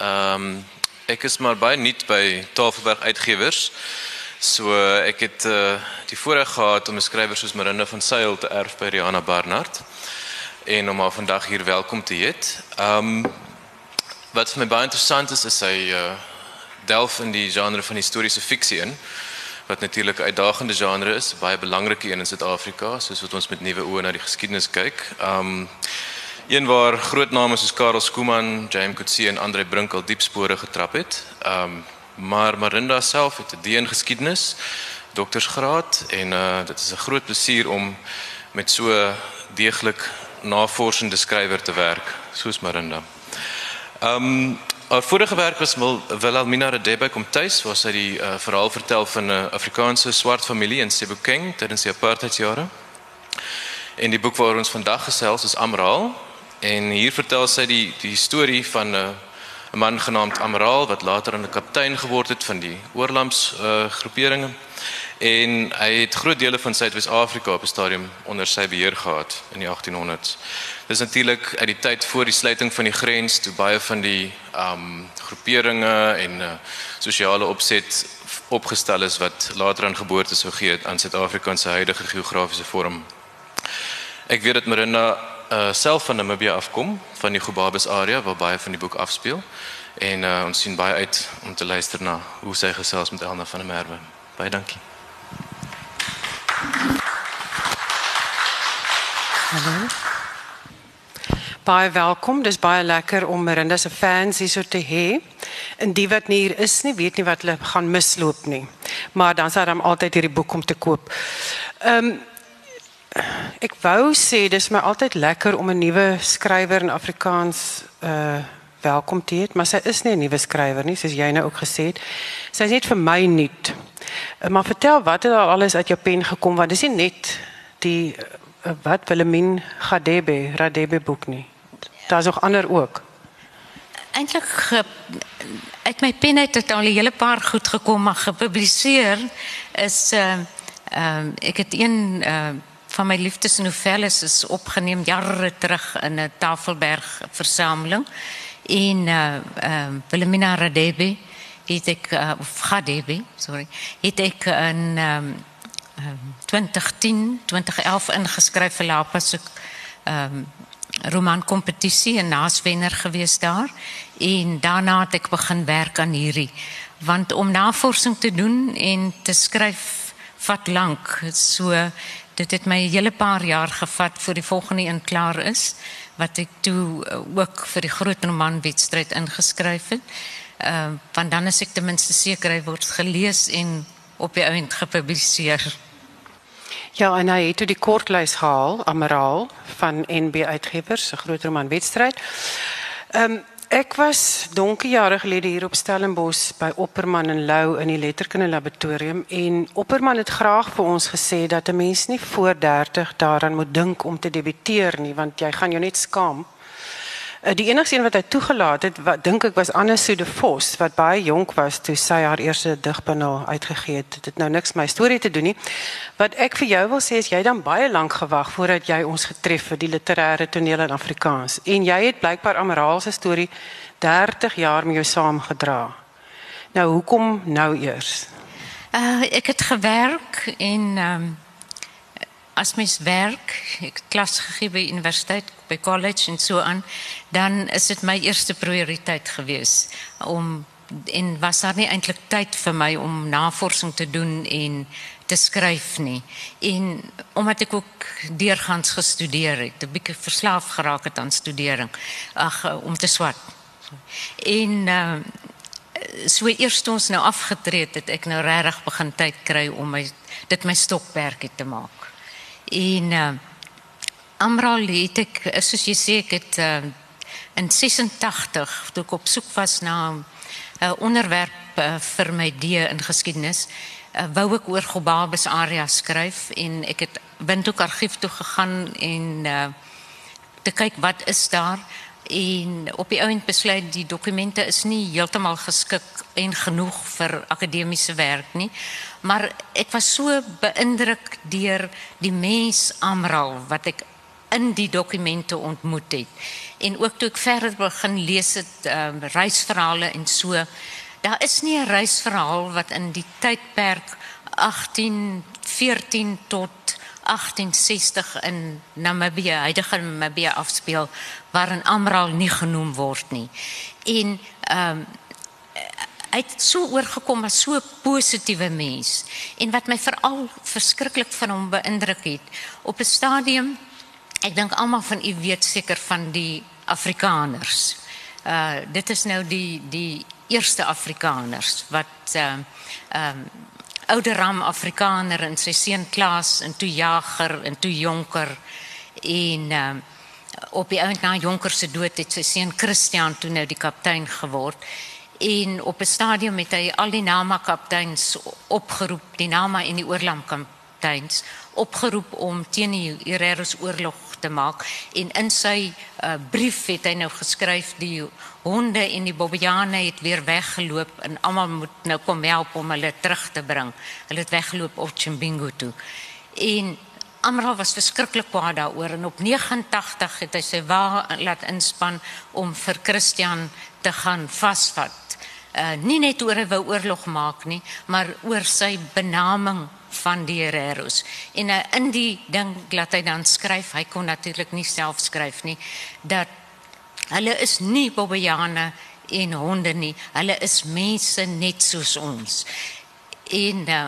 Ehm um, ek is maar baie nuut by Tafelberg Uitgewers. So ek het uh, die voorreg gehad om 'n skrywer soos Marinda van Sail te erf by Rihanna Barnard en om haar vandag hier welkom te heet. Ehm um, wat vir my baie interessant is is sy uh, delf in die genre van historiese fiksie in wat natuurlik 'n uitdagende genre is, baie belangrike een in Suid-Afrika, soos wat ons met nuwe oë na die geskiedenis kyk. Um een waar groot name soos Karel Skooman, James Coetzee en Andre Brink al diep spore getrap het. Um maar Marinda self het 'n DN geskiedenis, doktorsgraad en uh dit is 'n groot plesier om met so deeglik navorsende skrywer te werk soos Marinda. Um Haar vorige werk was Wilhelmina Radebe kom tuis waar sy die uh, verhaal vertel van 'n Afrikaanse swart familie in Sebokeng tydens die apartheidjare. En die boek waaroor ons vandag gesels is Amraal en hier vertel sy die die storie van 'n uh, 'n man genaamd Amraal wat later 'n kaptein geword het van die oorlands uh, groeperinge en hy het groot dele van Suid-Afrika op 'n stadium onder sy beheer gehad in die 1800s. Dis natuurlik uit die tyd voor die sluiting van die grens toe baie van die um groeperinge en uh, sosiale opset opgestel is wat later aan geboorte sou gee aan Suid-Afrika se huidige geografiese vorm. Ek weet dat Marina uh, self van Namibia afkom, van die Gobabis area waar baie van die boek afspeel en uh, ons sien baie uit om te luister na hoe sy gesels met Elna van der Merwe. Baie dankie. Hallo baie welkom. Dis baie lekker om Marinda se fans hier so te hê. En die wat nie hier is nie, weet nie wat hulle gaan misloop nie. Maar dan sal hulle altyd hierdie boek om te koop. Ehm um, ek wou sê dis my altyd lekker om 'n nuwe skrywer in Afrikaans uh welkom te hê, maar sy is nie 'n nuwe skrywer nie, soos jy nou ook gesê het. Sy is net vir my nuut. Uh, maar vertel wat het al alles uit jou pen gekom want dis nie net die uh, wat Wilhelmine Gadebe Radebe boek nie. Daar's nog ander ook. Eintlik uit my pen het dit al 'n hele paar goed gekom maar gepubliseer is uh ehm uh, ek het een uh van my liefdesnovelles is opgeneem jare terug in 'n Tafelberg versameling. In uh ehm uh, Wilhelmina Radebe het ek uh, of Gadebe sorry het ek in ehm um, 2010 2011 ingeskryf vir Lapas ehm um, romankompetisie en naaswenner gewees daar. En daarna het ek begin werk aan hierdie. Want om navorsing te doen en te skryf vat lank. So dit het my 'n hele paar jaar gevat voor die volgende een klaar is wat ek toe eh, ook vir die groot romanwedstryd ingeskryf het uh, want dan is ek ten minste seker hy word gelees en op die eind gepubliseer Ja, en hy het toe die kortlys gehaal, Amaraal van NB Uitgewers, 'n groot romanwedstryd. Ehm um, ek was donker jare gelede hier op Stellenbosch by Opperman en Lou in die letterkunde laboratorium en Opperman het graag vir ons gesê dat 'n mens nie voor 30 daaraan moet dink om te debuteer nie, want jy gaan jou net skaam. Uh, die enigste een wat hy toegelaat het, wat dink ek was Anne Sue de Vos wat baie jonk was toe sy haar eerste digbundel uitgegee het. Dit nou niks my storie te doen nie. Wat ek vir jou wil sê is jy dan baie lank gewag voordat jy ons getref het die literêre toneel in Afrikaans. En jy het blykbaar Amaraal se storie 30 jaar met jou saamgedra. Nou hoekom nou eers? Uh ek het gewerk um as mens werk, ek klas gegee by universiteit, by college en so aan, dan is dit my eerste prioriteit gewees om en was daar nie eintlik tyd vir my om navorsing te doen en te skryf nie. En omdat ek ook deurgangs gestudeer het, 'n bietjie verslaaf geraak het aan studering, ag om te swat. En uh, so eers toe ons nou afgetree het, het ek nou regtig begin tyd kry om my dit my stokperdjie te maak. En uh, Amral het ek soos jy sê ek het uh, in 86 toe ek op soek was na 'n uh, onderwerp uh, vir my D in geskiedenis, uh, wou ek oor Gobabes area skryf en ek het Windhoek argief toe gegaan en uh, te kyk wat is daar en op die ount besluit die dokumente is nie heeltemal geskik en genoeg vir akademiese werk nie maar ek was so beïndruk deur die mens Amral wat ek in die dokumente ontmoet het. En ook toe ek verder begin lees het um, reisverhale en so. Daar is nie 'n reisverhaal wat in die tydperk 1814 tot 1860 in Namibië, huidige Namibië afspeel waarin Amral nie genoem word nie. En ehm um, hy het so oorgekom as so 'n positiewe mens. En wat my veral verskriklik van hom beïndruk het, op 'n stadium ek dink almal van u weet seker van die Afrikaners. Uh dit is nou die die eerste Afrikaners wat ehm uh, um, oude ram Afrikaner en sy seun Klaas en toe jager en toe jonker. En uh, op die ount na jonker se dood het sy seun Christian toe nou die kaptein geword. En op 'n stadium het hy al die nama kapteins opgeroep, die nama en die oorlam kapteins opgeroep om teen die Herreros oorlog te maak en in sy uh, brief het hy nou geskryf die honde en die bobbejane het weer weggeloop en almal moet nou kom help om hulle terug te bring. Hulle het weggeloop op Chimbingu toe. En Amra was verskriklik kwaad daaroor en op 89 het hy sy wa laat inspan om vir Christian te gaan vasvat uh, nie net oor 'n oorlog maak nie, maar oor sy benaming van die Herreros. En uh, in die ding laat hy dan skryf, hy kon natuurlik nie self skryf nie, dat hulle is nie bobbejane en honde nie. Hulle is mense net soos ons. En uh,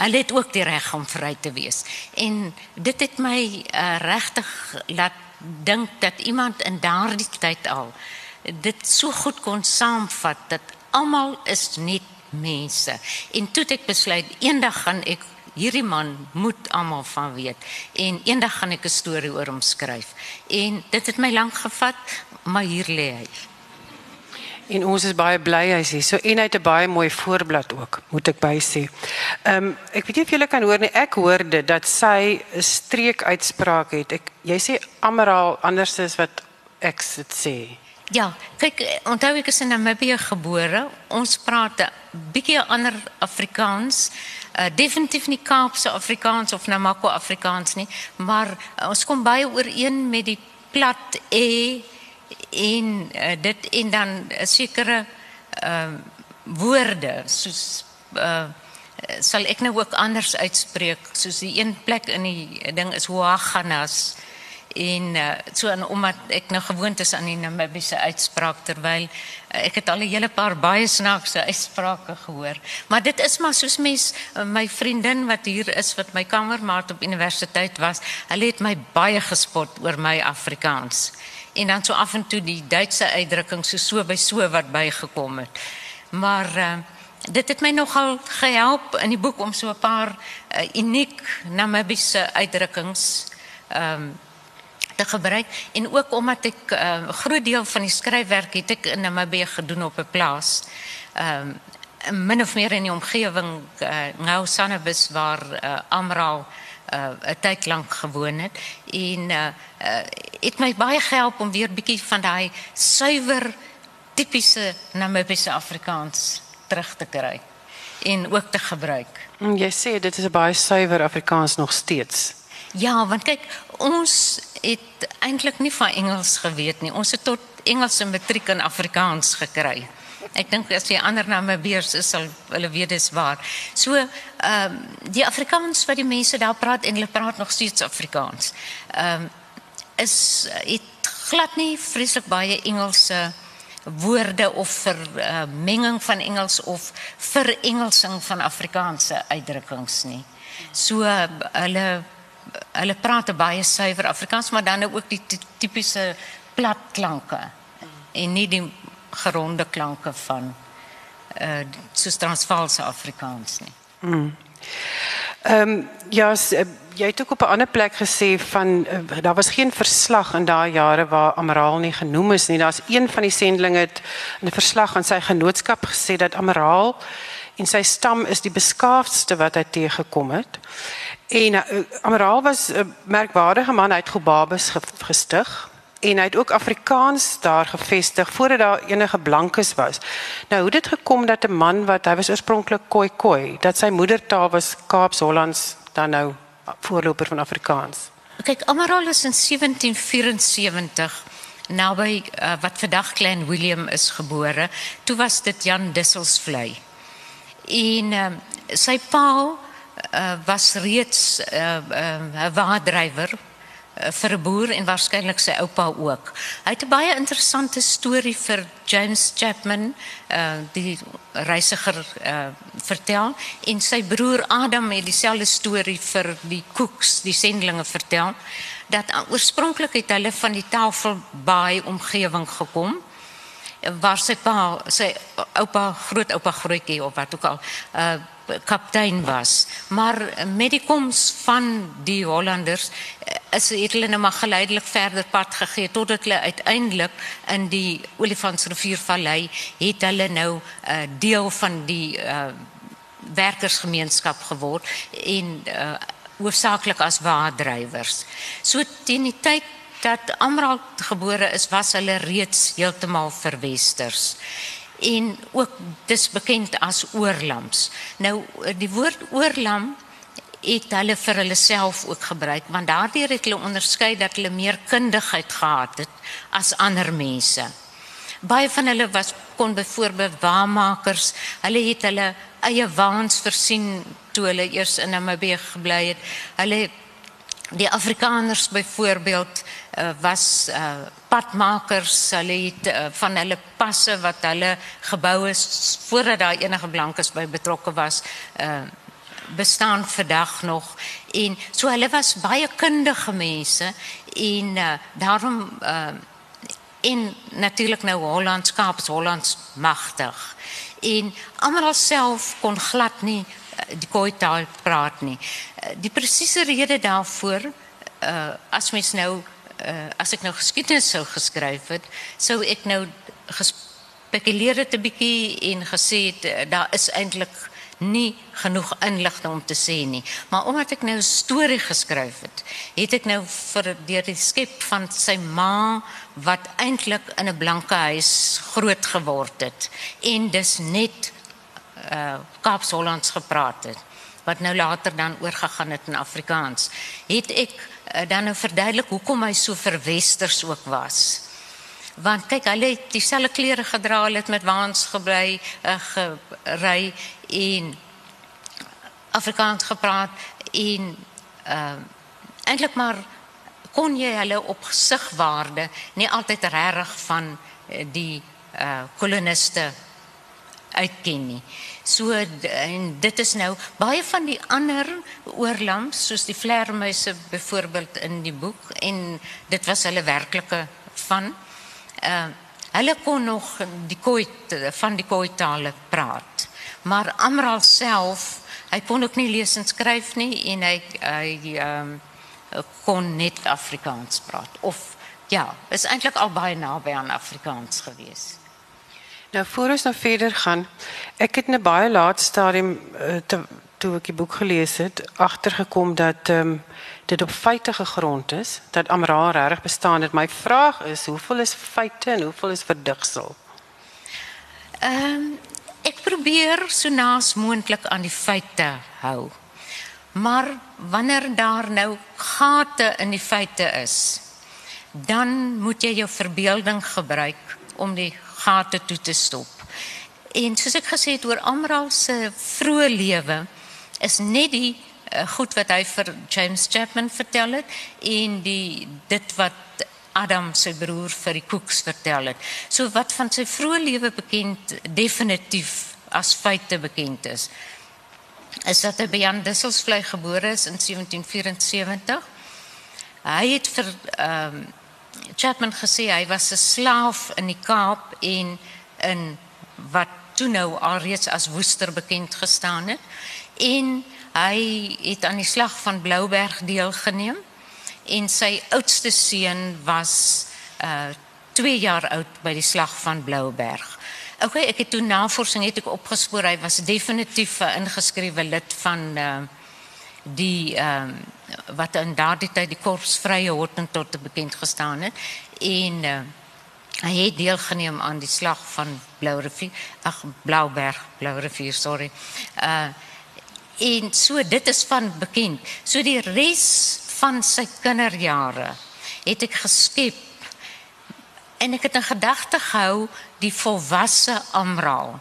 hulle het ook die reg om vry te wees. En dit het my uh, regtig laat dink dat iemand in daardie tyd al dit so goed kon saamvat dat almal is net mense. En toe het ek besluit eendag gaan ek hierdie man moet almal van weet en eendag gaan ek 'n storie oor hom skryf. En dit het my lank gevat, maar hier lê hy. En ons is baie bly hy sê. So en hy het 'n baie mooi voorblad ook, moet ek by sê. Ehm um, ek weet nie of julle kan hoor nie. Ek hoorde dat sy 'n streek uitspraak het. Ek jy sê Amaral anders is wat ek dit sê. Ja, kyk, onthou ek is in Namibië gebore. Ons praat 'n bietjie ander Afrikaans. Uh, definitief nie Kaapse Afrikaans of Namako Afrikaans nie, maar uh, ons kom baie ooreen met die plat e en uh, dit en dan 'n sekere uh woorde soos uh sal ek nou ook anders uitspreek soos die een plek in die ding is Hoaganas en uh, so en omdat ek nou gewoond is aan die Namibiese uitspraak terwyl uh, ek het al 'n hele paar baie snaakse uitsprake gehoor. Maar dit is maar soos mens uh, my vriendin wat hier is wat my kamermaat op universiteit was hulle het my baie gespot oor my Afrikaans. En dan so af en toe die Duitse uitdrukking so so by so wat bygekom het. Maar uh, dit het my nogal gehelp in die boek om so 'n paar uh, uniek Namibiese uitdrukkings um, te gebruik en ook omdat ek 'n uh, groot deel van die skryfwerk het ek in Namibië gedoen op 'n plaas. Ehm um, min of meer in die omgewing uh, nou Sanabis waar uh, Amral 'n uh, tyd lank gewoon het en uh, uh, het my baie gehelp om weer bietjie van daai suiwer tipiese Namibiese Afrikaans terug te kry en ook te gebruik. Mm, jy sê dit is 'n baie suiwer Afrikaans nog steeds. Ja, want kyk, ons het eintlik nie van Engels geweet nie. Ons het tot Engels en matriek in Afrikaans gekry. Ek dink as jy ander name beurs is sal hulle weet dis waar. So, ehm um, die Afrikaans wat die mense daar praat en hulle praat nog steeds Afrikaans. Ehm um, is dit glad nie vreeslik baie Engelse woorde of vir uh, menging van Engels of verengelsing van Afrikaanse uitdrukkings nie. So uh, hulle hulle praat baie suiwer Afrikaans, maar dan ook die tipiese plat klanke en nie die geronde klanke van uh soos Transvaalse Afrikaans nie. Mm. Ehm um, ja, eh, jy het ook op 'n ander plek gesê van uh, daar was geen verslag in daai jare waar Amaraal nie genoem is nie. Daar's een van die sendlinge het in 'n verslag aan sy genootskap gesê dat Amaraal en sy stam is die beskaafdste wat hy teëgekom het. En uh, Amaral was 'n uh, merkwaardige man uit Gobabes ge gestig en hy het ook Afrikaans daar gevestig voordat daar enige blankes was. Nou hoe dit gekom dat 'n man wat hy was oorspronklik Khoi Khoi, dat sy moedertaal was Kaaps Hollands dan nou voorloper van Afrikaans. kyk, Amaral is in 1774 naby uh, wat vandag Klein Willem is gebore. Toe was dit Jan Disselsvlei. En uh, sy pa uh, was reeds 'n uh, uh, waardrywer uh, vir 'n boer en waarskynlik sy oupa ook. Hy het 'n baie interessante storie vir James Chapman, uh, die reisiger uh, vertel en sy broer Adam het dieselfde storie vir die Cooks, die sendlinge vertel dat oorspronklik het hulle van die Tafelbaai omgewing gekom waar sy pa sy oupa grootoupa grootjie of wat ook al uh kaptein was maar met die koms van die Hollanders uh, is hulle net maar geleidelik verder pad gegee totdat hulle uiteindelik in die Olifantsriviervallei het hulle nou 'n uh, deel van die uh werkersgemeenskap geword en uh hoofsaaklik as waardrywers. So teen die tyd dat Amral gebore is, was hulle reeds heeltemal verwesters. En ook dis bekend as oorlams. Nou die woord oorlam het hulle vir hulle self ook gebruik want daardeur het hulle onderskei dat hulle meer kundigheid gehad het as ander mense. Baie van hulle was kon byvoorbeeld waarmakers. Hulle het hulle eie waans versien toe hulle eers in Namibië gebly het. Hulle die Afrikaners byvoorbeeld uh, was uh, padmakers. Hulle het uh, van hulle passe wat hulle gebou is voordat daar enige blankes by betrokke was, uh, bestaan vandag nog en so hulle was baie kundige mense en uh, daarom uh, en natuurlik nou Hollands Kaaps Hollands magtig en almal self kon glad nie die Khoi taal praat nie. Eh, die presiese rede daarvoor uh as mens nou uh as ek nou geskiedenis sou geskryf het, sou ek nou gespekuleer het 'n bietjie en gesê het daar is eintlik nie genoeg inligting om te sê nie. Maar omdat ek nou 'n storie geskryf het, het ek nou vir deur die skep van sy ma wat eintlik in 'n blanke huis groot geword het en dis net uh Kaapshollands gepraat het wat nou later dan oorgegaan het in Afrikaans. Het ek uh, dan nou verduidelik hoekom hy so verwesters ook was. Want kyk, hulle het dieselfde klere gedra, hulle het met waans gebly, uh, gery en Afrikaans gepraat en uh eintlik maar kon jy hulle op gesigwaarde nie altyd reg van die uh koloniste uitken nie. So en dit is nou baie van die ander oorlams soos die vlermuise byvoorbeeld in die boek en dit was hulle werklike van uh hulle kon nog die kooi van die kooi tale praat. Maar Amral self, hy kon ook nie lees en skryf nie en hy hy ehm um, kon net Afrikaans praat of ja, is eintlik al baie naby aan Afrikaans gewees. Nou voor ons nou verder gaan, ek het 'n baie laat stadium uh, te, toe ek die boek gelees het, agtergekom dat um, dit op feite gegrond is, dat Amra reg bestaan het. My vraag is, hoeveel is feite en hoeveel is verdigsel? Ehm um, ek probeer so naas moontlik aan die feite hou. Maar wanneer daar nou gate in die feite is, dan moet jy jou verbeelding gebruik om die gate toe te stop. En soos ek gesê het oor Amral se vroeë lewe is net die uh, goed wat hy vir James Chapman vertel het en die dit wat Adam sy broer vir die Cooks vertel het. So wat van sy vroeë lewe bekend definitief as feite bekend is. Is dat hy by Jan Disselsvlei gebore is in 1774. Hy het vir ehm um, Chapman gesê hy was 'n slaaf in die Kaap en in wat toe nou alreeds as Woester bekend gestaan het. En hy het aan die slag van Blouberg deelgeneem en sy oudste seun was uh 2 jaar oud by die slag van Blouberg. Okay, ek het toe navorsing het ek opgespoor hy was definitief 'n ingeskrewe lid van uh die ehm uh, wat in daardie tyd die korps vrye Hottentotte bekend gestaan het en uh hy het deelgeneem aan die slag van Blouberg ag Blouberg Blouberg sorry uh en so dit is van bekend. So die res van sy kinderjare het ek geskep en ek het in gedagte gehou die volwasse Amraal.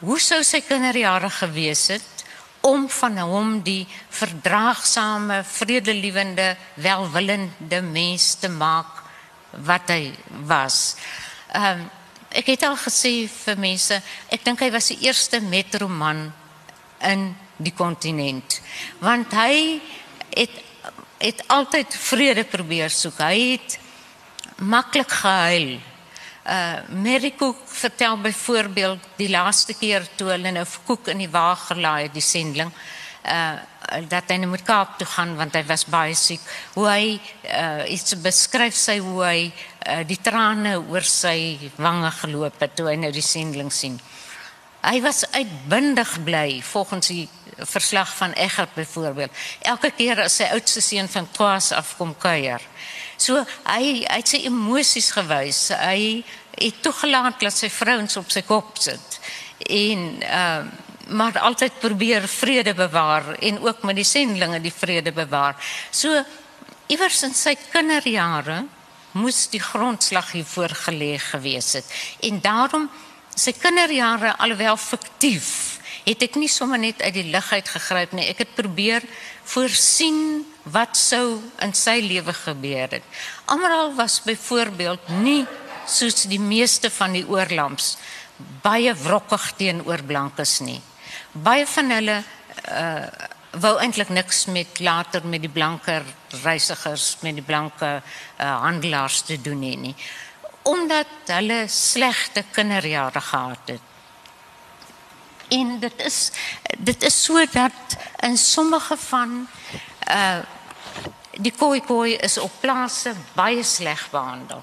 Hoe sou sy kinderjare gewees het om van hom die verdraagsame, vredelewende, welwillende mens te maak wat hy was. Ehm um, ek het al gesê vir mense, ek dink hy was die eerste metroman in die kontinent. Want hy het het altyd vrede probeer soek. Hy het maklik gehuil. Uh Mary Cook vertel byvoorbeeld die laaste keer toe hulle nou koek in die wa gelaai het die sending uh dat hy nou moet Kaap toe gaan want hy was baie siek. Hoe hy uh iets beskryf sy hoe hy uh, die trane oor sy wange geloop het toe hy nou die sending sien. Hy was uitbundig bly volgens die verslag van Egger byvoorbeeld. Elke keer as sy oudste seun van Kwaas afkom kuier. So hy hy het sy emosies gewys. Hy het toegelaat dat sy vrouens op sy kop sit. En ehm uh, maar altyd probeer vrede bewaar en ook met die sendlinge die vrede bewaar. So iewers in sy kinderjare moes die grondslag hiervoor gelê gewees het. En daarom sy kinderjare alhoewel fiktief, het ek nie sommer net uit die lug uit gegryp nie. Ek het probeer voorsien wat sou in sy lewe gebeur het. Amaral was byvoorbeeld nie soos die meeste van die oorlamps baie wrokkig teenoor blankes nie. Baie van hulle uh wou eintlik niks met later met die blanker reisigers met die blanke uh, handelaars te doen nie, nie. Omdat hulle slegte kinderjare gehad het. En dit is dit is sodat in sommige van uh die koi koi is op plase baie sleg behandel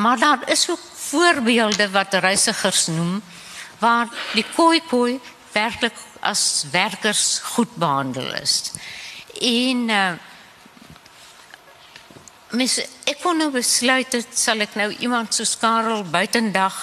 maar daar is ook voorbeelde wat reisigers noem waar die koi koi werklik as werkers goed behandel is. En uh, mis ek kon nou besluit dit sal ek nou iemand so Karel buitendag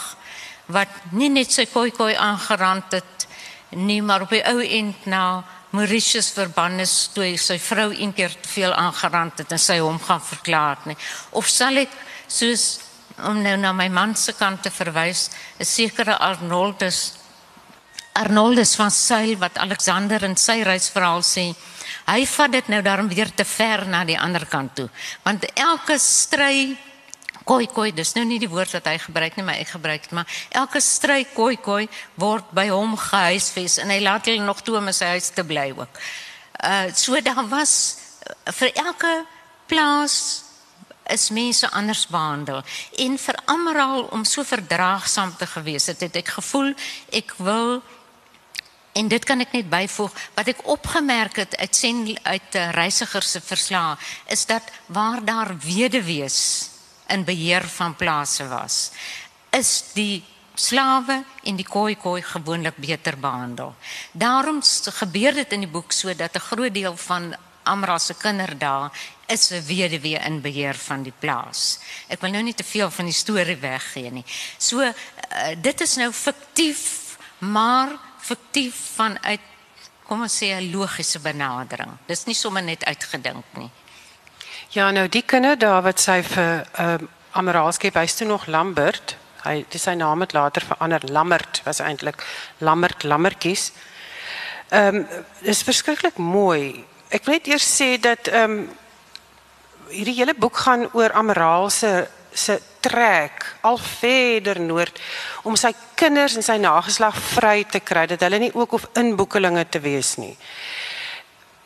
wat nie net sy koi koi aangerand het nie maar op die ou end na Mauritius verband is toe sy vrou een keer te veel aangerand het en sy hom gaan verklaar nie of sal ek soos om nou na my man se kant te verwys 'n sekere Arnoldus Arnoldus van Sail wat Alexander in sy reisverhaal sê, hy vat dit nou daarom weer te ver na die ander kant toe. Want elke stry koi koi, dis nou nie die woord wat hy gebruik nie, maar ek gebruik dit, maar elke stry koi koi word by hom gehuisves en hy laat hulle nog toe om sy huis te bly ook. Uh so daar was uh, vir elke plaas is mense anders behandel en vir almal om so verdraagsaam te gewees het, het ek gevoel ek wil En dit kan ek net byvoeg wat ek opgemerk het uit sien uit uh, reisigers se verslae is dat waar daar weduwees in beheer van plase was, is die slawe en die koi koi gewoonlik beter behandel. Daarom gebeur dit in die boek so dat 'n groot deel van Amra se kinderdae is 'n weduwee in beheer van die plaas. Ek wil nou nie te veel van die storie weggee nie. So uh, dit is nou fiktief, maar fiktief vanuit kom ons sê 'n logiese benadering. Dis nie sommer net uitgedink nie. Ja, nou die kinder daar wat sy vir ehm uh, Amaralskep hy's toe nog Lambert. Hy dis sy naam het later verander. Lammert was eintlik Lammert Lammertjies. Ehm um, is verskriklik mooi. Ek wil net eers sê dat ehm um, hierdie hele boek gaan oor Amaral se se trek al verder noord om sy kinders en sy nageslag vry te kry dat hulle nie ook of inboekelinge te wees nie.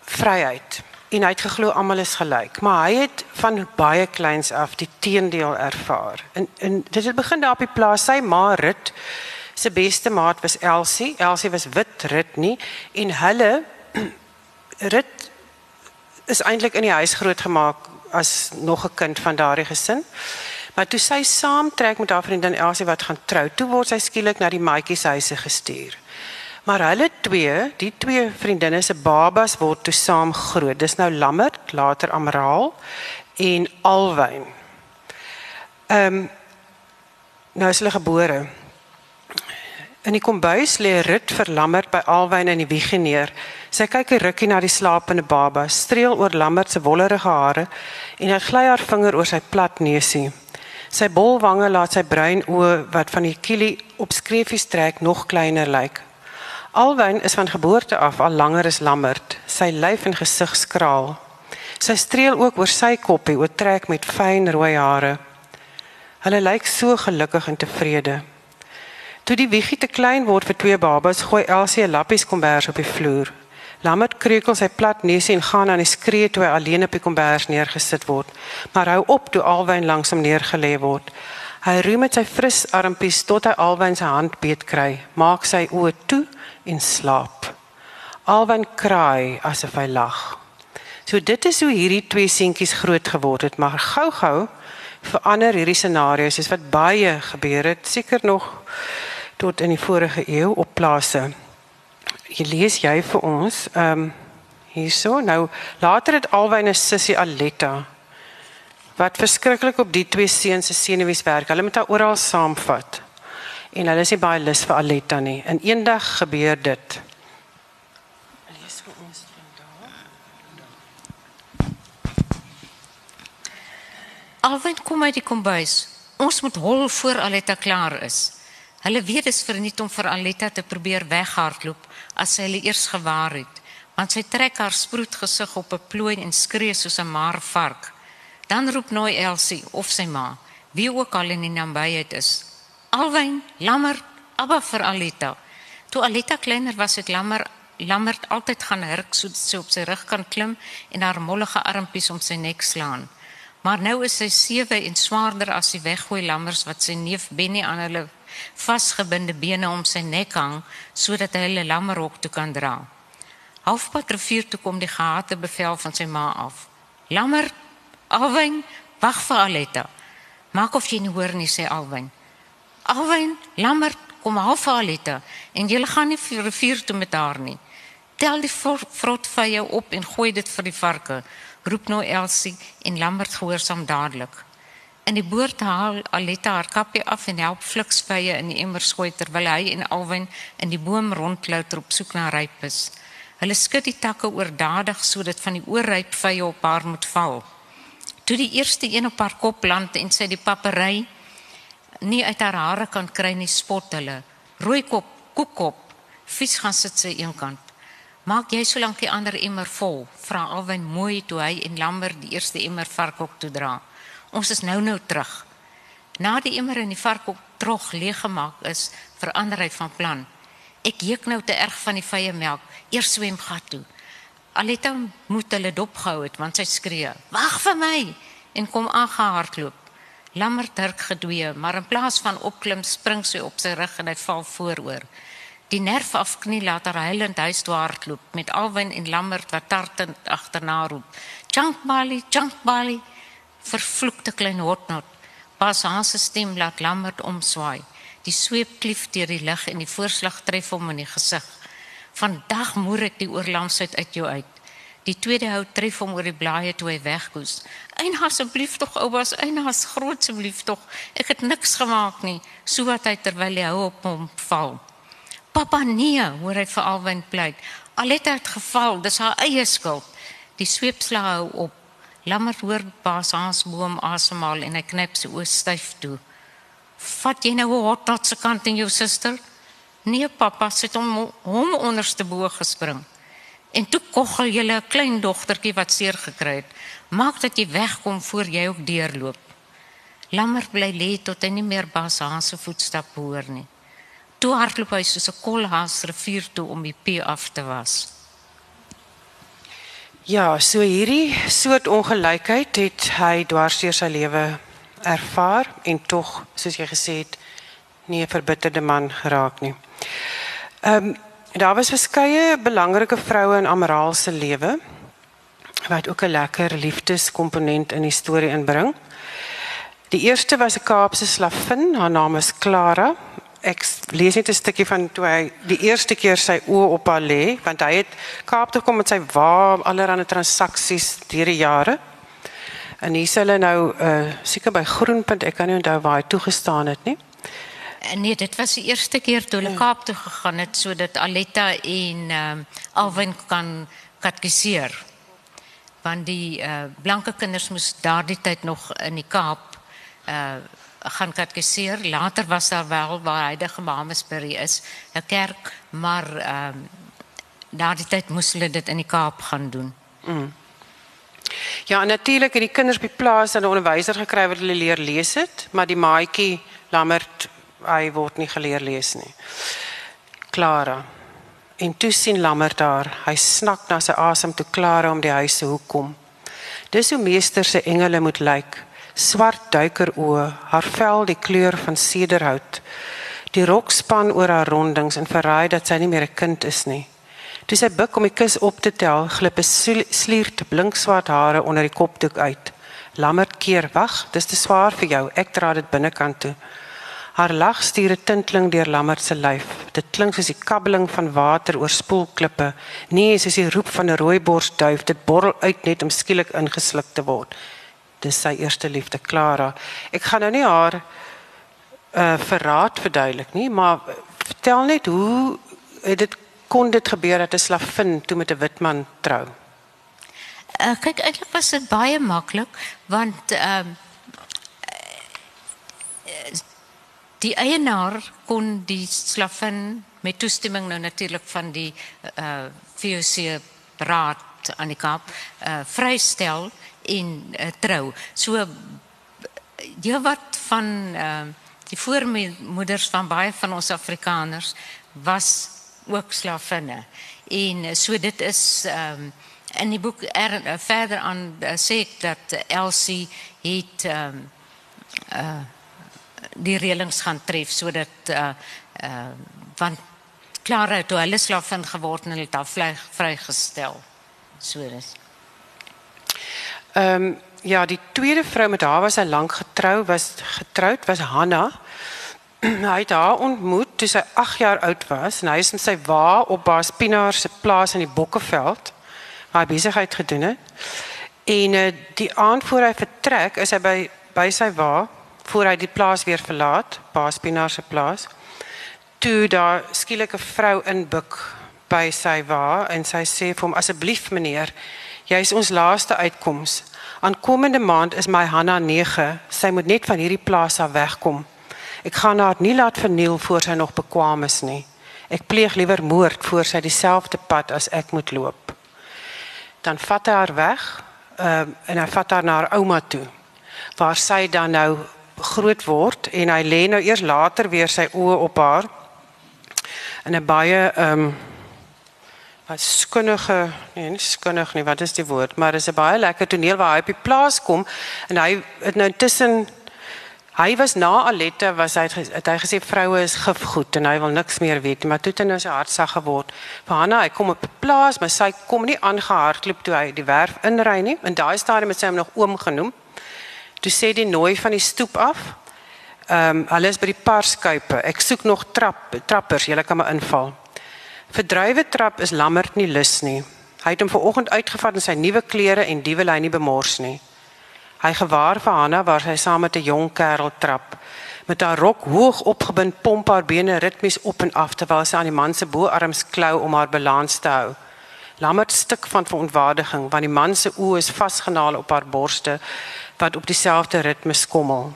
Vryheid. En hy het geglo almal is gelyk, maar hy het van baie kleins af die teendeel ervaar. En en dit het begin daar op die plaas sy ma Rit se beste maat was Elsie. Elsie was wit Rit nie en hulle Rit is eintlik in die huis grootgemaak as nog 'n kind van daardie gesin. Maar toe sy saamtrek met haar vriendin Elsie wat gaan trou, toe word sy skielik na die maatjies huise gestuur. Maar hulle twee, die twee vriendinne se babas word toe saam groot. Dis nou Lammert, later Amraal en Alwyn. Ehm um, nou is hulle gebore. In die kombuis lê Rut vir Lammert by Alwyn in die wieg neer Sy kyk 'n rukkie na die slapende baba, streel oor Lambert se wollerige hare en hy gly haar vinger oor sy plat neusie. Sy bolwange laat sy bruin oë wat van die kielie op skreefies trek nog kleiner lyk. Alwyn is van geboorte af al langer as Lambert, sy lyf en gesig skraal. Sy streel ook oor sy koppie, oor trek met fyn rooi hare. Hulle lyk so gelukkig en tevrede. Toe die wiegie te klein word vir twee babas, gooi Elsie 'n lappies kombers op die vloer. Lambert kreukel sy plat neusie en gaan aan die skree toe hy alleen op die kombers neergesit word, maar hou op toe Alwyn langs hom neergelê word. Hy roei met sy fris armpies tot hy Alwyn se hand beet kry, maak sy oë toe en slaap. Alwyn kraai asof hy lag. So dit is hoe hierdie twee seentjies groot geword het, maar gou-gou verander hierdie scenario's is wat baie gebeur het, seker nog tot in die vorige eeu op plase. Jy lees jy vir ons, ehm um, hierso. Nou later het Alwyn 'n sussie Aletta wat verskriklik op die twee seuns se senuwees werk. Hulle moet haar oral saamvat. En hulle is nie baie lus vir Aletta nie. En eendag gebeur dit. Alwyn kom uit die kombuis. Ons moet hol voor Aletta klaar is. Hulle weet dit is verniet om vir Aletta te probeer weghardloop as sy hulle eers gewaar het, want sy trek haar sproet gesig op 'n plooi en skree soos 'n maar vark. Dan roep nooi Elsie of sy ma, wie ook al in die nabyheid is. Alwyn, lammer, abba vir Aletta. Toe Aletta kleiner was, het lammer lammerd altyd gaan hurk sodat sy op sy rug kan klim en haar mollige armpies om sy nek slaan. Maar nou is sy sewe en swaarder as die weggooi lammers wat sy neef Benny aan hulle vasgebinde bene om sy nek hang sodat hy hulle lammerhok toe kan dra. Halfpad rivier toe kom die gehate bevel van sy ma af. Lammer, Alwyn, wag vir Aletta. Maak of jy nie hoor nie sê Alwyn. Alwyn, lammer, kom half vir Aletta en jy gaan nie vir rivier toe met haar nie. Tel die vrotvye op en gooi dit vir die varke roep nou Elsie en Lambert gehoorsaam dadelik. In die boord haal Aletta haar kapie af en help fliksvye in die emmer gooi terwyl hy en Alwyn in die boom rondklouter op soek na rypes. Hulle skud die takke oordadig sodat van die oorryp vye op haar moet val. Toe die eerste een op haar kop land en sy die papery nie uit haar hare kan kry nie, spot hulle. Rooikop, koekkop, vies gaan sit sy eenkant. Maak jy solank die ander emmer vol, vra Alwyn mooi toe hy en Lambert die eerste emmer varkok toe dra. Ons is nou nou terug. Na die emmer in die varkok trog leeg gemaak is, verander hy van plan. Ek juk nou te erg van die vye melk, eers swem gat toe. Aletta moet hulle dopgehou het want sy skree: "Wag vir my!" en kom aangehardloop. Lambert druk gedwee, maar in plaas van opklim, spring sy op sy rug en hy val vooroor. Die nerf afknie laat haar huilend huis toe hardloop met Alwyn en Lambert wat tartend agterna roep. Chunkbali, Chunkbali, vervloekte klein hotnot. Pas haar se stem laat Lambert omswaai. Die sweep klief deur die lug en die voorslag tref hom in die gesig. Vandag moer ek die oorlamsheid uit jou uit. Die tweede hou tref hom oor die blaaie toe hy wegkoes. Ein asseblief tog oupas, ein as groot asseblief tog. Ek het niks gemaak nie, so wat hy terwyl hy hou op hom val. Papa nee, hoor hy vir Alwyn pleit. Aletta het geval, dis haar eie skuld. Die sweepslag hou op. Lammer hoor Baas Hans boom asemhaal en hy knyp sy oë styf toe. Vat jy nou hot tot se kant in jou suster? Nee, papa sit hom hom onderste bo gespring. En toe koggel jy 'n klein dogtertjie wat seer gekry het. Maak dat jy wegkom voor jy ook deurloop. Lammer bly lê tot hy nie meer Baas Hans se voetstappe hoor nie toe hardloop hy soos 'n kolhaas rivier toe om die pee af te was. Ja, so hierdie soort ongelykheid het hy dwars deur sy lewe ervaar en tog, soos jy gesê het, nie 'n verbitterde man geraak nie. Ehm um, daar was verskeie belangrike vroue in Amraal se lewe wat ook 'n lekker liefdeskomponent in die storie inbring. Die eerste was 'n Kaapse slavin, haar naam is Clara ek lees net 'n stukkie van toe hy die eerste keer sy oë op haar lê want hy het Kaap toe kom met sy wa allerlei transaksies deur die jare. En hier hulle nou uh seker by Groenpunt, ek kan nie onthou waar hy toegestaan het nie. Nee, dit was die eerste keer toe hulle Kaap toe gegaan het sodat Aletta en ehm um, Alwyn kan katkiseer. Want die uh, blanke kinders moes daardie tyd nog in die Kaap uh gaan katkiseer. Later was daar wel waar huidige Mamasbury is, 'n kerk, maar ehm um, daardie tyd moes hulle dit in die Kaap gaan doen. Mm. Ja, natuurlik het die kinders die plaas 'n onderwyser gekry wat hulle leer lees het, maar die maatjie Lammert hy word nie geleer lees nie. Clara. En toe sien Lammert daar, hy snak na sy asem toe Clara om die huis se hoek kom. Dis hoe meester se engele moet lyk. Swart duikeroë, haar vel die kleur van sederhout. Die rokspan oor haar rondings en verraai dat sy nie meer 'n kind is nie. Toe sy buik om die kus op te tel, glip 'n sliert blinkswart hare onder die kopdoek uit. Lammert keer, "Wag, dis te swaar vir jou. Ek dra dit binnekant toe." Haar lag stuur 'n tinteling deur Lammert se lyf. Dit klink soos die kabbeling van water oor spoelklippe. Nee, soos die roep van 'n rooiborsduif. Dit borrel uit net om skielik ingesluk te word. Dis sy eerste liefde, Clara. Ek gaan nou nie haar uh verraad verduidelik nie, maar vertel net hoe het dit kon dit gebeur dat 'n slavin toe met 'n wit man trou? Uh, kyk, eintlik was dit baie maklik want ehm uh, die eienaar kon die slavin met toestemming nou natuurlik van die uh eh, VOC raad aan die Kaap uh vrystel en uh, trou. So jy wat van uh die voormoeders van baie van ons Afrikaners was ook slavinne. En so dit is ehm um, in die boek er, uh, verder aan uh, sê ek dat Elsie het ehm um, uh die reëlings gaan tref sodat uh uh want Clara toe hulle slavin geword en hulle het haar vry, vrygestel. So dis. Ehm um, ja, die tweede vrou met haar was hy lank getrou, was getroud was Hanna. hy het haar ontmoet toe sy 8 jaar oud was en hy is met sy wa op Baas Pinaar se plaas in die Bokkeveld waar hy besigheid gedoen het. En uh, die aand voor hy vertrek, is hy by by sy wa voor hy die plaas weer verlaat, Baas Pinaar se plaas. Toe daar skielik 'n vrou inbuk by sy wa en sy sê vir hom asseblief meneer, jy is ons laaste uitkoms. Aankomende maand is my Hanna 9. Sy moet net van hierdie plaas af wegkom. Ek gaan haar nie laat verniel voor sy nog bekwam is nie. Ek pleeg liewer moord voor sy dieselfde pad as ek moet loop. Dan vat hy haar weg uh, en hy vat haar na haar ouma toe waar sy dan nou groot word en hy lê nou eers later weer sy oë op haar in 'n baie ehm um, wat skunnige nee, nie skunnig nie, wat is die woord, maar dis 'n baie lekker toneel waar hy op die plaas kom en hy het nou tussen Hy was na Aletta was hy het hy gesê vroue is gifgoed en hy wil niks meer weet maar toe het hy nou sy hart sag geword. Vir Hanna, hy kom op 'n plaas, maar sy kom nie aangehardloop toe hy die werf inry nie. In daai stadium het sy hom nog oom genoem. Toe sê die nooi van die stoep af. Ehm um, hulle is by die parskuipe. Ek soek nog trap trappers, julle kan maar inval. Verdrywe trap is lammerd nie lus nie. Hy het hom vanoggend uitgevat in sy nuwe klere en die wil hy nie bemors nie. Hy gewaar vir Hanna waar sy saam met 'n jong kerel trap. Met haar rok hoog opgebind pomp haar bene ritmies op en af terwyl sy aan die man se boarms klou om haar balans te hou. Lammert stuk van verontwaardiging want die man se oë is vasgenaal op haar borste wat op dieselfde ritme skommel.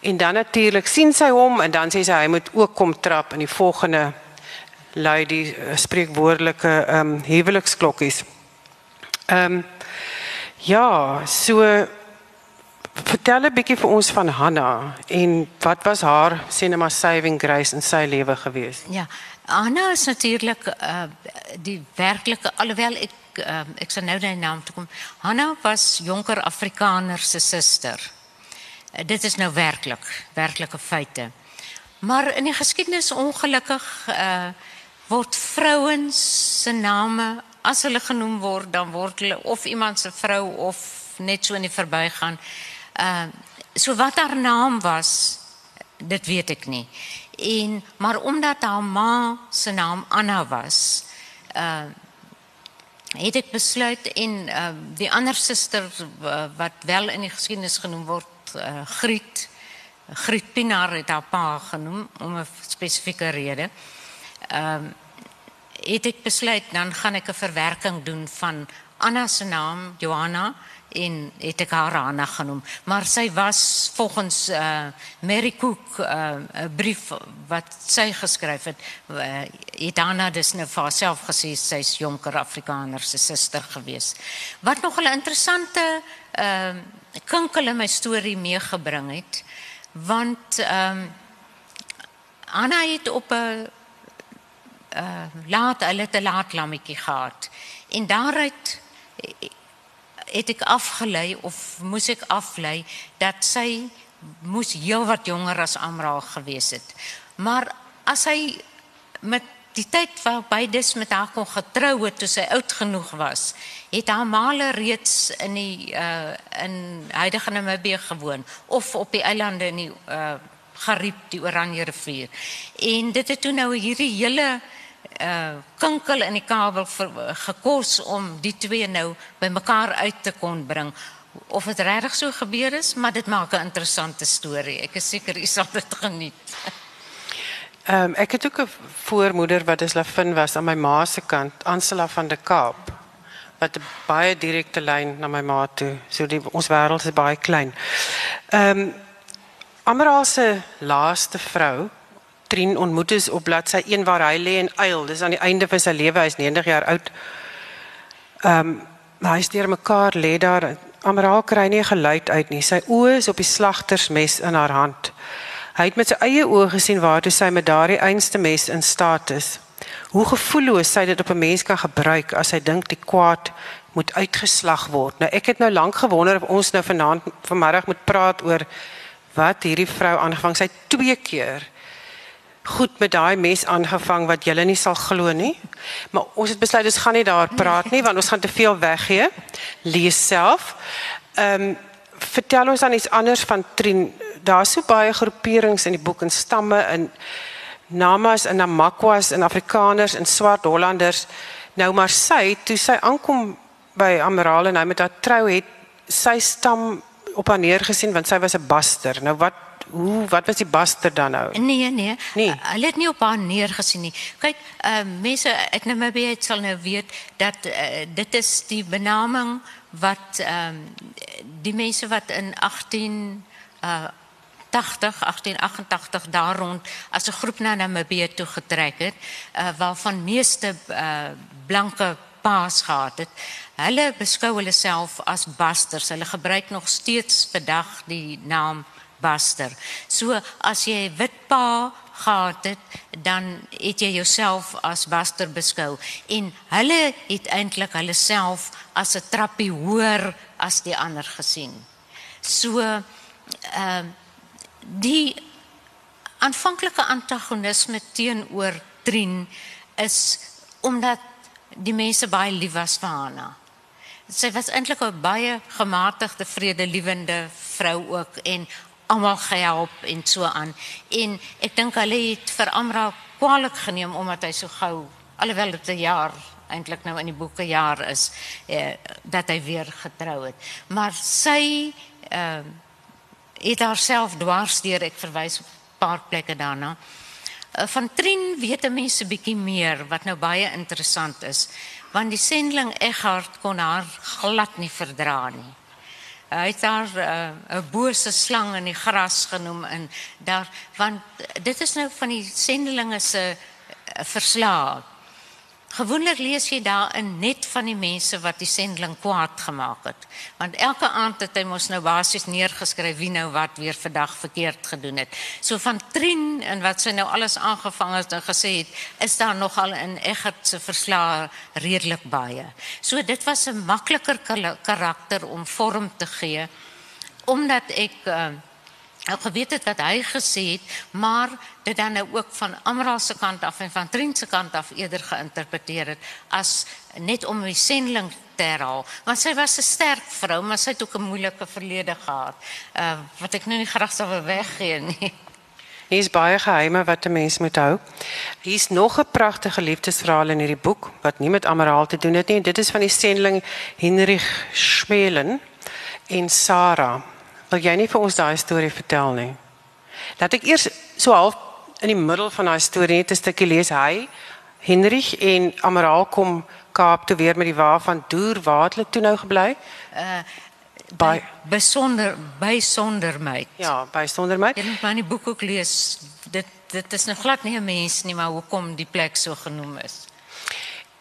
En dan natuurlik sien sy hom en dan sê sy hy moet ook kom trap in die volgende lui die uh, spreekwoordelike ehm um, huweliksklokkies. Ehm ja, so Vertel 'n bietjie vir ons van Hanna en wat was haar cinema saving grace in sy lewe gewees? Ja, Hanna is natuurlik uh, die werklike alhoewel ek uh, ek sal nou die naam toe kom. Hanna was jonker Afrikaner se suster. Uh, dit is nou werklik, werklike feite. Maar in die geskiedenis ongelukkig uh, word vrouens se name as hulle genoem word, dan word hulle of iemand se vrou of net so in die verbygaan Uh so wat haar naam was, dit weet ek nie. En maar omdat haar ma se naam Anna was, uh het ek besluit en uh die ander suster uh, wat wel in die geskiedenis genoem word, uh, Griet Griet Pinaar het haar pa genoem om 'n spesifieke rede. Ehm um, het ek besluit dan gaan ek 'n verwerking doen van Anna se naam, Johanna en het ek haar Anna genoem. Maar sy was volgens uh Mary Cook uh 'n brief wat sy geskryf het, uh, het Anna dus nou vir haarself gesê sy's jonker Afrikaner se suster gewees. Wat nog 'n interessante uh kinkel in my storie meegebring het, want ehm um, Anna het op 'n uh laat hulle te laat lammetjie gehad. En daaruit het ek afgelei of moes ek aflei dat sy moes heel wat jonger as Amra gewees het. Maar as hy met die tyd waarby dis met haar kon getrou het toe sy oud genoeg was, het haar maale reeds in die uh in huidige Namibië gewoon of op die eilande in die uh Gariep, die Oranje rivier. En dit het toe nou hierdie hele uh kinkel in die kabel vir, gekos om die twee nou bymekaar uit te kon bring. Of dit regtig so gebeur is, maar dit maak 'n interessante storie. Ek is seker u sal dit geniet. Ehm um, ek het ook 'n voormoeder wat is Lafin was aan my ma se kant, Ansela van der Kaap. Wat 'n baie direkte lyn na my ma toe. So die ons wêreld is baie klein. Ehm um, Amara se laaste vrou Trin ontmoet is op bladsy 1 waar hy lê en uil. Dis aan die einde van sy lewe, hy's 90 jaar oud. Ehm um, hy steur mekaar lê daar. Amara kry nie geluid uit nie. Sy oë is op die slagtersmes in haar hand. Hy het met sy eie oë gesien waartoe sy met daardie einste mes in staat is. Hoe gevoelloos sy dit op 'n mens kan gebruik as hy dink die kwaad moet uitgeslag word. Nou ek het nou lank gewonder of ons nou vanaand vanmiddag moet praat oor wat hierdie vrou aangevang. Sy twee keer goed met daai mes aangevang wat julle nie sal glo nie. Maar ons het besluit ons gaan nie daar praat nie want ons gaan te veel weggee. Lees self. Ehm um, vertel ons dan iets anders van Trien. Daar's so baie groeperings in die boek en stamme in Namas en Namakwas en Afrikaners en swart Hollanders. Nou maar sy toe sy aankom by Amiral en hy met haar trou het sy stam op haar neergesien want sy was 'n baster. Nou wat hoe wat was die baster dan nou? Nee, nee. nee. Hulle het nie op haar neergesien nie. Kyk, uh mense ek nou maybe het sal nou weet dat uh, dit is die benaming wat ehm um, die mense wat in 18 uh 80 1888 daar rond as 'n groep na Namibië toe getrek het uh, waarvan meeste uh, blanke paas gehad het. Hulle beskou hulle self as basters. Hulle gebruik nog steeds vandag die naam baster. So as jy 'n wit pa gehad het, dan het jy jouself as baster beskou en hulle het eintlik hulle self as 'n trappie hoër as die ander gesien. So ehm uh, die aanvanklike antagonisme teenoor Trien is omdat die mense baie lief was vir Hanna. Sy was eintlik 'n baie gematigde, vredelewende vrou ook en almal gehelp en so aan. En ek dink hulle het vir Amra kwaliek geneem omdat hy so gou alhoewel dit 'n jaar eintlik nou in die boeke jaar is eh, dat hy weer getrou het. Maar sy ehm uh, het haarself dwars deur ek verwys op 'n paar plekke daarna. Uh, van Trin weet mense bietjie meer wat nou baie interessant is want die sendling Eghard kon haar glad nie verdra nie. Hy het daar eh, 'n uh, bose slang in die gras genoem en daar want dit is nou van die sendelinge se uh, verslae. Gewoonlik lees jy daarin net van die mense wat die sendeling kwaad gemaak het. Want elke aand het hy mos nou basies neergeskryf wie nou wat weer vandag verkeerd gedoen het. So van Trien en wat sy nou alles aangevang het en gesê het, is daar nogal in Eggert se verslae redelik baie. So dit was 'n makliker karakter om vorm te gee omdat ek uh, Ek geweet het wat hy gesê het, maar dit dan nou ook van Amra se kant af en van Trent se kant af eerder geïnterpreteer het as net om die sending te herhaal. Want sy was 'n sterk vrou, maar sy het ook 'n moeilike verlede gehad. Uh wat ek nou nie graag sou weggee nie. Hier is baie geheime wat 'n mens moet hou. Hier is nog 'n pragtige liefdesverhaal in hierdie boek wat nie met Amara te doen het nie. Dit is van die sending Henrich Schmelen en Sarah. Wil jy nie vir ons daai storie vertel nie? Laat ek eers so half in die middel van daai storie net 'n stukkie lees. Hy Henrich en Amaral kom Kaap toe weer met die wa van Doer waar het hulle toe nou gebly? Uh By besonder by sondermeid. ja, by Sondermeid. Jy moet maar in die boek ook lees. Dit dit is nou glad nie 'n mens nie, maar hoekom die plek so genoem is.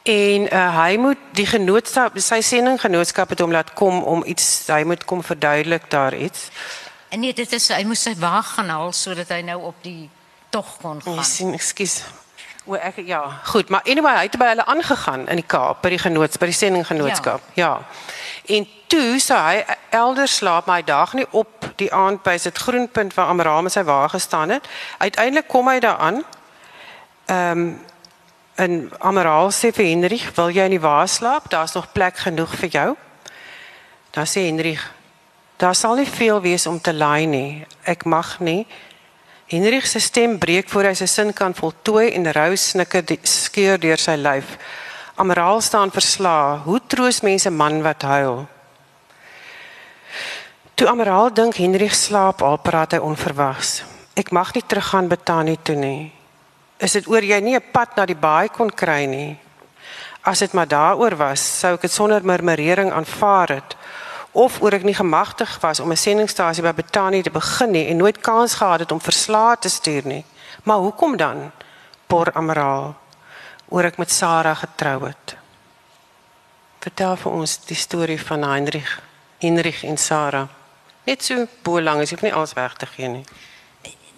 En uh, hy moet die genootskap, sy sendinggenootskap het hom laat kom om iets, hy moet kom verduidelik daar iets. En nee, dit is hy moes sy wa gaan haal sodat hy nou op die tog kon gaan. sien, ekskuus. O ek ja, goed, maar anyway, hy het by hulle aangegaan in die Kaap by die genoots by die sendinggenootskap. Ja. ja. En toe sou hy elders slaap, maar hy daag nie op die aand by sit groenpunt waar Amraam met sy wa gestaan het. Uiteindelik kom hy daaraan. Ehm um, en Amraal sê vir Hendrik, "Wil jy in die wa slaap? Daar's nog plek genoeg vir jou." Dan sê Hendrik, "Daar sal nie veel wees om te laai nie. Ek mag nie." Hendrik se stem breek voor hy sy sin kan voltooi en rou snikke die- skeur deur sy lyf. Amraal staan verslae. Hoe troos mense man wat huil? Toe Amraal dink Hendrik slaap, al praat hy onverwags. Ek mag nie teruggaan Betanie toe nie. Is dit oor jy nie 'n pad na die baai kon kry nie? As dit maar daaroor was, sou ek dit sonder murmurering aanvaar het of oor ek nie gemagtig was om 'n sendingstasie by Betanie te begin nie en nooit kans gehad het om verslae te stuur nie. Maar hoekom dan? Por Amraal oor ek met Sarah getrou het. Vertel vir ons die storie van Heinrich, Heinrich en Sarah. Net so bo lank, as jy nie alles weg te gee nie.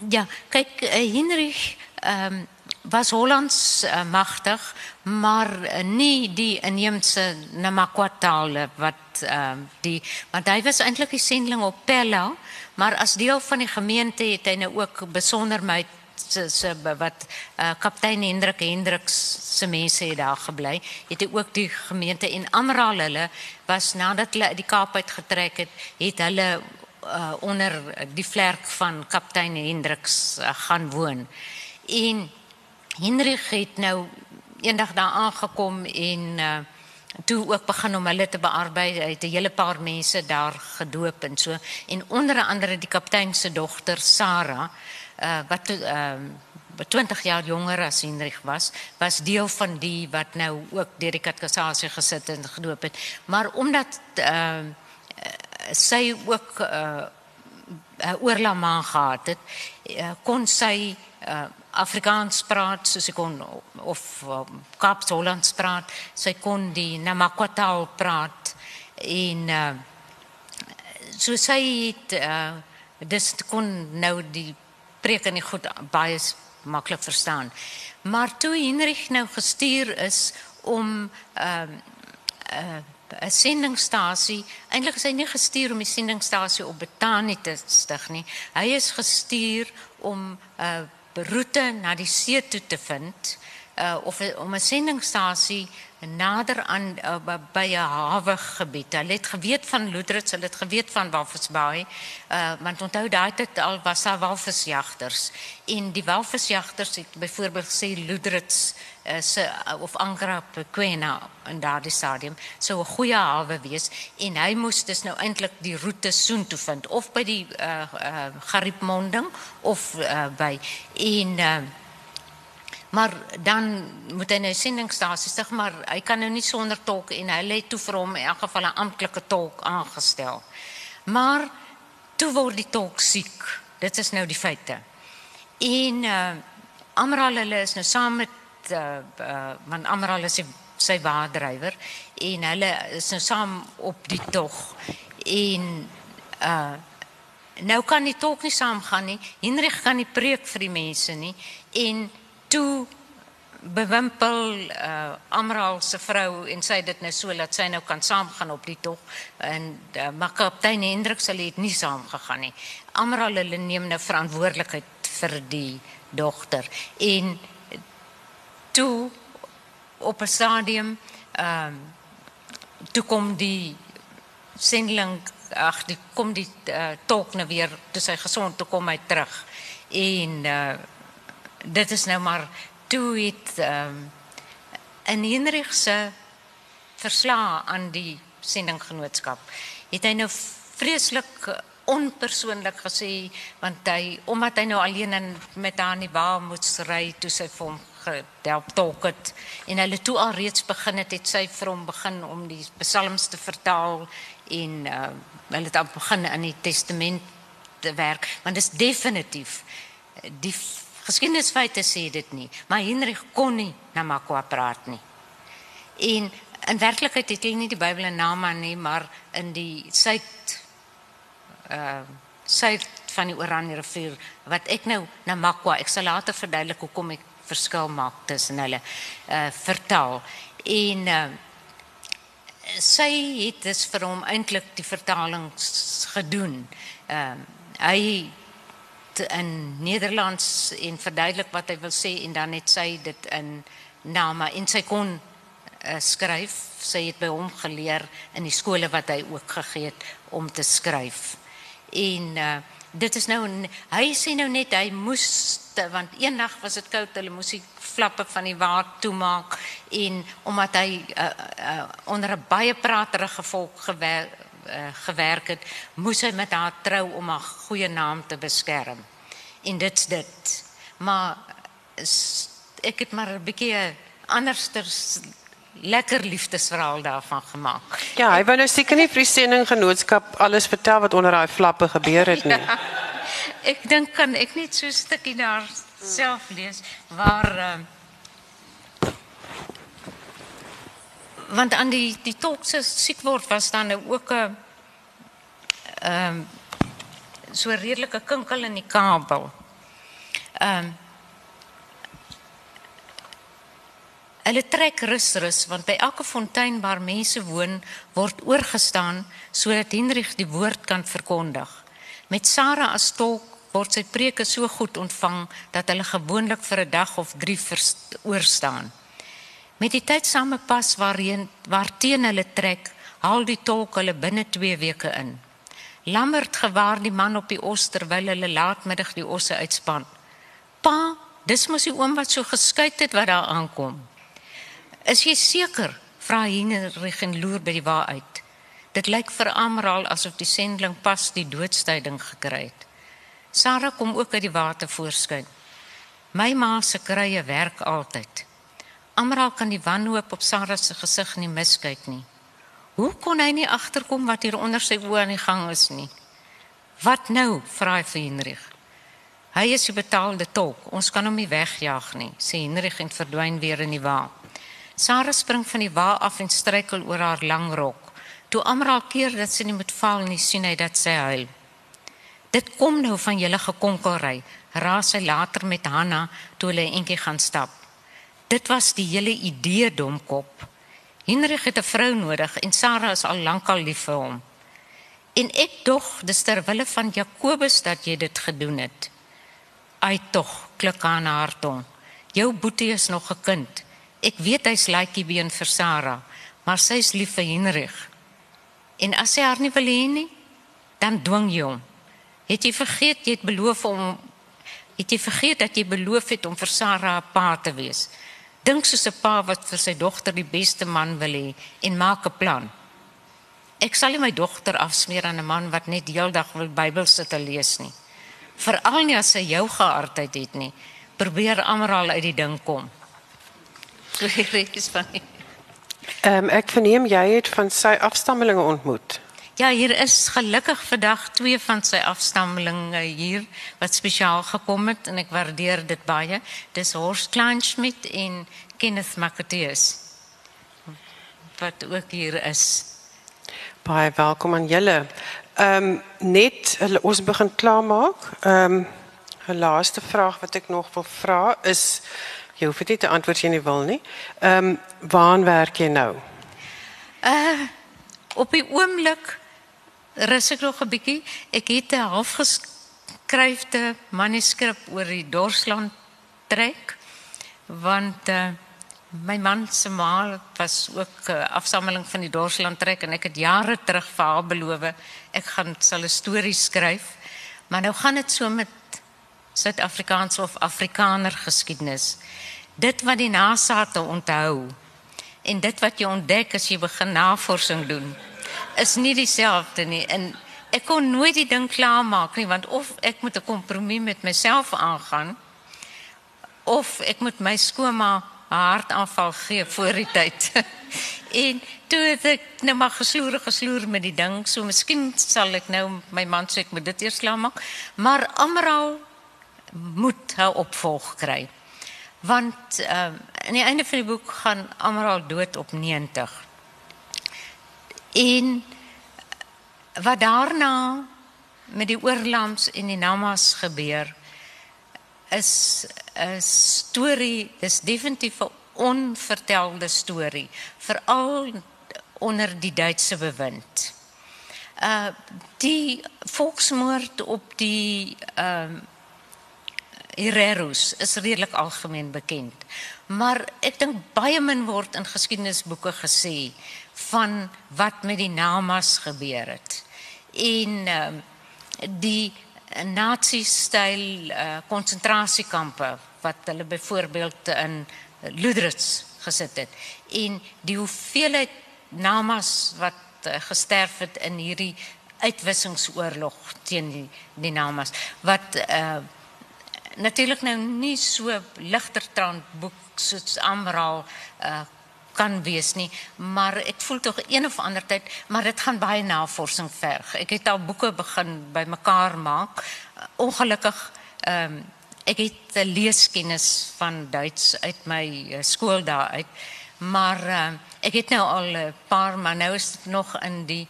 Ja, kyk, uh, Henrich ehm was Hollands uh, magtig, maar uh, nie die inheemse Namaquatale wat ehm die want hy was eintlik die sendeling op Pella, maar as deel van die gemeente het hy nou ook besonder met se se wat uh, kaptein Hendrik Hendriks se mense het daar gebly. Het hy ook die gemeente en Amraal hulle was nadat hulle uit die Kaap uit getrek het, het hulle uh, onder die vlerk van kaptein Hendriks uh, gaan woon. En Hendrik het nou eendag daar aangekom en uh, toe ook begin om hulle te bearbei. Hy het 'n hele paar mense daar gedoop en so en onder andere die kaptein se dogter Sarah uh, wat uh, 20 jaar jonger as Hendrik was, was deel van die wat nou ook deur die katekisasie gesit en gedoop het. Maar omdat uh, sy ook uh, uh, oorlamaan gehad het, uh, kon sy uh, Afrikaans praat soos sy kon of um, Kaapse-Hollands praat. Sy kon die Namaquataal praat en uh, so sy het uh, dis kon nou die preek en die goed baie maklik verstaan. Maar toe Henrich nou gestuur is om ehm uh, 'n sendingstasie. Eintlik is hy nie gestuur om die sendingstasie op Betanie te stig nie. Hy is gestuur om 'n uh, roete na die see toe te vind uh, of om 'n sendingstasie nader aan uh, by 'n hawegebied. Hulle het geweet van Loedrits, hulle het geweet van Walvisbaai. Uh want onthou daai tyd al was daar walvisjagters en die walvisjagters het byvoorbeeld gesê Loedrits uh, se uh, of Angra Pequena in daardie stadium sou 'n goeie hawe wees en hy moes dus nou eintlik die roete soontoe vind of by die uh, uh Gariepmonding of uh, by en uh, Maar dan moet hy nou sendingstasie stig, maar hy kan nou nie sonder tolk en hulle het toe vir hom in elk geval 'n amptelike tolk aangestel. Maar toe word die tolk siek. Dit is nou die feite. En uh Amral hulle is nou saam met uh, uh want Amral is sy, waardrywer en hulle is nou saam op die tog. En uh nou kan die tolk nie saamgaan nie. Henrich kan nie preek vir die mense nie en toe bewimpel uh, Amraal se vrou en sy het dit nou so dat sy nou kan saamgaan op die tog en uh, maar kaptein Hendrik sal het nie saamgegaan nie. Amraal hulle neem nou verantwoordelikheid vir die dogter en toe op 'n stadium ehm um, toe kom die sendeling ag die kom die uh, tolk nou weer toe sy gesond toe kom hy terug. En uh, dit is nou maar toe het um, in Henrich se verslag aan die sendinggenootskap het hy nou vreeslik onpersoonlik gesê want hy omdat hy nou alleen in met haar in die wa moet ry toe sy vir hom gehelp tolk het. En hulle toe al reeds begin het het sy vir hom begin om die psalms te vertaal en uh, hulle het al begin in die testament te werk want dit is definitief. Die geskiedenisfeite sê dit nie maar Henrik kon nie na Makwa praat nie. En in werklikheid het hy nie die Bybel in naam aan nie maar in die suid uh suid van die Oranje rivier wat ek nou na Makwa ek sal later verduidelik hoekom ek verskil maak tussen hulle uh vertaal en uh sy het dus vir hom eintlik die vertalings gedoen. Ehm uh, hy in Nederlands en verduidelik wat hy wil sê en dan het sy dit in Nama en sy kon uh, skryf. Sy het by hom geleer in die skole wat hy ook gegee het om te skryf. En uh, dit is nou hy sê nou net hy moes want eendag was dit koud hulle moes die flappe van die water toemaak en omdat hy uh, uh, onder 'n baie praterige volk gewer, uh, gewerk het moes hy met haar trou om haar goeie naam te beskerm. En dit's dit. Maar ek het maar 'n bietjie anderster lekker liefdesverhaal daarvan gemaak. Ja, hy wou nou seker nie die sending genootskap alles vertel wat onder daai flappe gebeur het nie. Ja, ek dink kan ek net so 'n stukkie daar self lees waar uh, want aan die die tolk se siek word was dan nou ook 'n ehm um, so redelike kinkel in die kabel. Ehm um, Hulle trek rus rus want by elke fontein waar mense woon word oorgestaan sodat Hendrik die woord kan verkondig. Met Sarah as tolk word sy preke so goed ontvang dat hulle gewoonlik vir 'n dag of 3 oorstaan. Met die tydsame pas waarheen waarteen hulle trek, haal die tolk hulle binne 2 weke in. Lammert gewaar die man op die os terwyl hulle laatmiddag die osse uitspan. Pa, dis mos die oom wat so geskuit het wat daar aankom. Is jy seker? Vra Heinrich en loer by die wa uit. Dit lyk vir Amral asof die sending pas die doodstyding gekry het. Sarah kom ook uit die water voorskyn. My ma se krye werk altyd. Amral kan die wanhoop op Sarah se gesig nie miskyk nie. Hoe kon hy nie agterkom wat hier onder sy oë aan die gang is nie? Wat nou? vra hy vir Heinrich. Hy is die betaalde tolk. Ons kan hom nie wegjaag nie, sê Heinrich en verdwyn weer in die wa. Sarah spring van die wa af en struikel oor haar lang rok. Toe Amra keer dat sy nie moet val nie, sien hy dat sy huil. Dit kom nou van julle gekonkelry, raas sy later met Hanna toe hulle eentjie gaan stap. Dit was die hele idee domkop. Henrik het 'n vrou nodig en Sarah is al lank al lief vir hom. En ek dog dis ter wille van Jakobus dat jy dit gedoen het. Ai tog, klik aan haar tong. Jou boetie is nog 'n kind. Ek weet hy's laaitjie been vir Sarah, maar sy's lief vir Henrik. En as sy haar nie wil hê nie, dan dwing jy hom. Het jy vergeet jy het beloof om het jy vergeet dat jy beloof het om vir Sarah 'n pa te wees? Dink soos 'n pa wat vir sy dogter die beste man wil hê en maak 'n plan. Ek sal nie my dogter afsmeer aan 'n man wat net heeldag wil Bybel sit te lees nie. Veral nie as hy jou geaardheid het nie. Probeer almal uit die ding kom stories van. Ehm um, ek verneem jy het van sy afstammelinge ontmoet. Ja, hier is gelukkig vandag twee van sy afstammelinge hier wat spesiaal gekom het en ek waardeer dit baie. Dis Horst Kleinschmidt en Kenneth Macatius. Wat ook hier is. Baie welkom aan julle. Ehm um, net ons begin klaarmaak. Ehm um, 'n laaste vraag wat ek nog wil vra is Jy hoef dit te antwoord jy nie wil nie. Ehm um, waar werk jy nou? Uh op die oomblik rus ek nog 'n bietjie. Ek het 'n halfgeskryfde manuskrip oor die Dorsland trek want uh my man se ma was ook 'n uh, afsammeling van die Dorsland trek en ek het jare terug vir haar beloof ek gaan sal 'n storie skryf. Maar nou gaan dit so met Suid-Afrikaanse of Afrikaner geskiedenis dit wat die nasate onthou en dit wat jy ontdek as jy begin navorsing doen is nie dieselfde nie en ek kon nooit die ding klaarmaak nie want of ek moet 'n kompromie met myself aangaan of ek moet my skoonma 'n hartaanval gee voor die tyd. en toe het ek nou maar gesloer gesloer met die ding. So miskien sal ek nou my man sê ek moet dit eers klaarmaak, maar Amral moet haar opvolg kry. Want ehm uh, aan die einde van die boek gaan Amral dood op 90. En wat daarna met die oorlams en die namas gebeur is 'n storie, dis definitief 'n onvertelde storie, veral onder die Duitse bewind. Uh die volksmoord op die ehm uh, Herreros is redelik algemeen bekend. Maar ek dink baie min word in geskiedenisboeke gesê van wat met die Namas gebeur het. En ehm uh, die nazi-styl uh, konsentrasiekampe wat hulle byvoorbeeld in Ludritz gesit het. En die hoeveelheid Namas wat uh, gesterf het in hierdie uitwissingsoorlog teen die, die Namas wat uh, natuurlik nou nie so ligter trant boek soos Amral uh, kan wees nie, maar ek voel tog een of ander tyd, maar dit gaan baie navorsing verg. Ek het al boeke begin bymekaar maak. Uh, ongelukkig ehm um, ek het 'n leeskennis van Duits uit my uh, skool daar uit, maar uh, ek het nou al 'n paar, maar nou is dit nog in die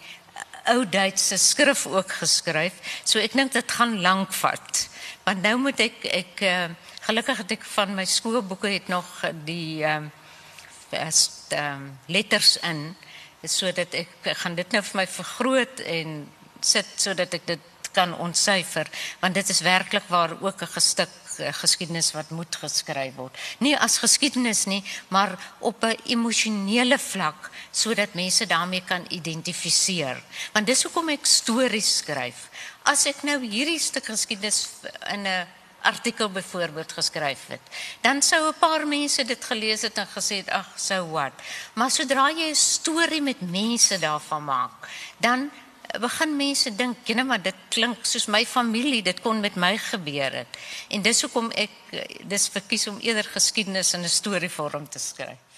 ou Duitse skrif ook geskryf. So ek dink dit gaan lank vat. Want nou moet ek ek uh, gelukkig het ek van my skoolboeke het nog die ehm uh, um, letters in sodat ek gaan dit nou vir my vergroot en sit sodat ek dit kan ontsyfer want dit is werklik waar ook 'n gestuk geskiedenis wat moet geskryf word. Nie as geskiedenis nie, maar op 'n emosionele vlak sodat mense daarmee kan identifiseer. Want dis hoekom ek stories skryf. As ek nou hierdie stuk geskiedenis in 'n artikel byvoorbeeld geskryf het, dan sou 'n paar mense dit gelees het en gesê het ag, so what. Maar sodra jy 'n storie met mense daarvan maak, dan begin mense dink, nou maar dit klink soos my familie, dit kon met my gebeur het. En dis hoekom ek dis verkies om eerder geskiedenis in 'n storievorm te skryf.